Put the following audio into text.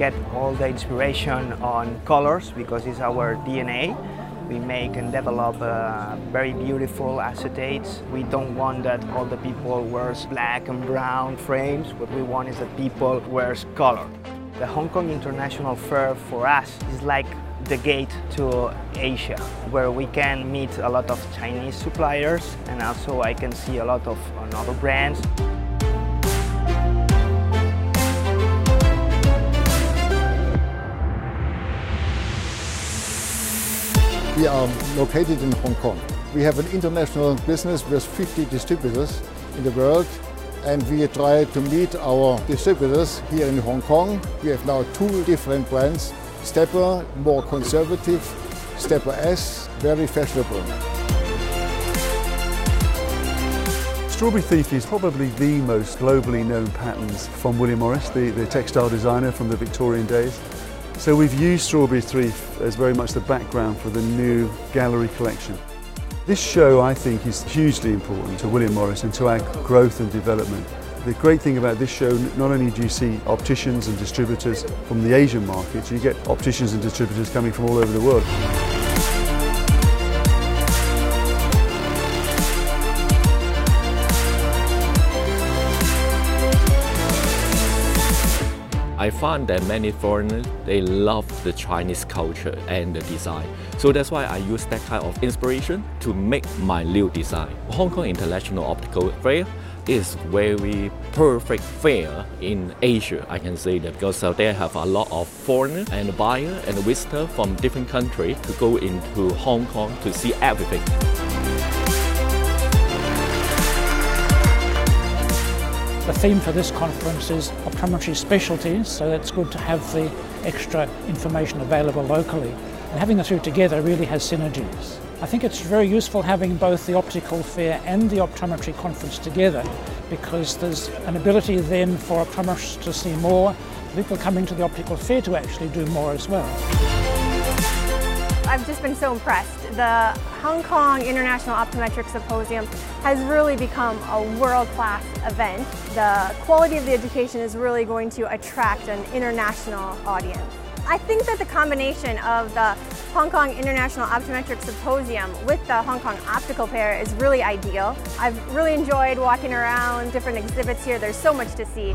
get all the inspiration on colors because it's our DNA. We make and develop uh, very beautiful acetates. We don't want that all the people wears black and brown frames. What we want is that people wears color. The Hong Kong International Fair for us is like the gate to Asia, where we can meet a lot of Chinese suppliers and also I can see a lot of other brands. We are located in Hong Kong. We have an international business with 50 distributors in the world and we try to meet our distributors here in Hong Kong. We have now two different brands, Stepper, more conservative, Stepper S, very fashionable. Strawberry Thief is probably the most globally known patterns from William Morris, the, the textile designer from the Victorian days. So we've used Strawberry Thief as very much the background for the new gallery collection. This show, I think, is hugely important to William Morris and to our growth and development. The great thing about this show, not only do you see opticians and distributors from the Asian markets, you get opticians and distributors coming from all over the world. I find that many foreigners, they love the Chinese culture and the design. So that's why I use that kind of inspiration to make my new design. Hong Kong International Optical Fair is very perfect fair in Asia, I can say that, because uh, they have a lot of foreigners and buyers and visitors from different countries to go into Hong Kong to see everything. The theme for this conference is optometry specialties, so it's good to have the extra information available locally. And having the two together really has synergies. I think it's very useful having both the optical fair and the optometry conference together because there's an ability then for optometrists to see more, people coming to the optical fair to actually do more as well. I've just been so impressed. The Hong Kong International Optometric Symposium has really become a world-class event. The quality of the education is really going to attract an international audience. I think that the combination of the Hong Kong International Optometric Symposium with the Hong Kong Optical Fair is really ideal. I've really enjoyed walking around different exhibits here. There's so much to see.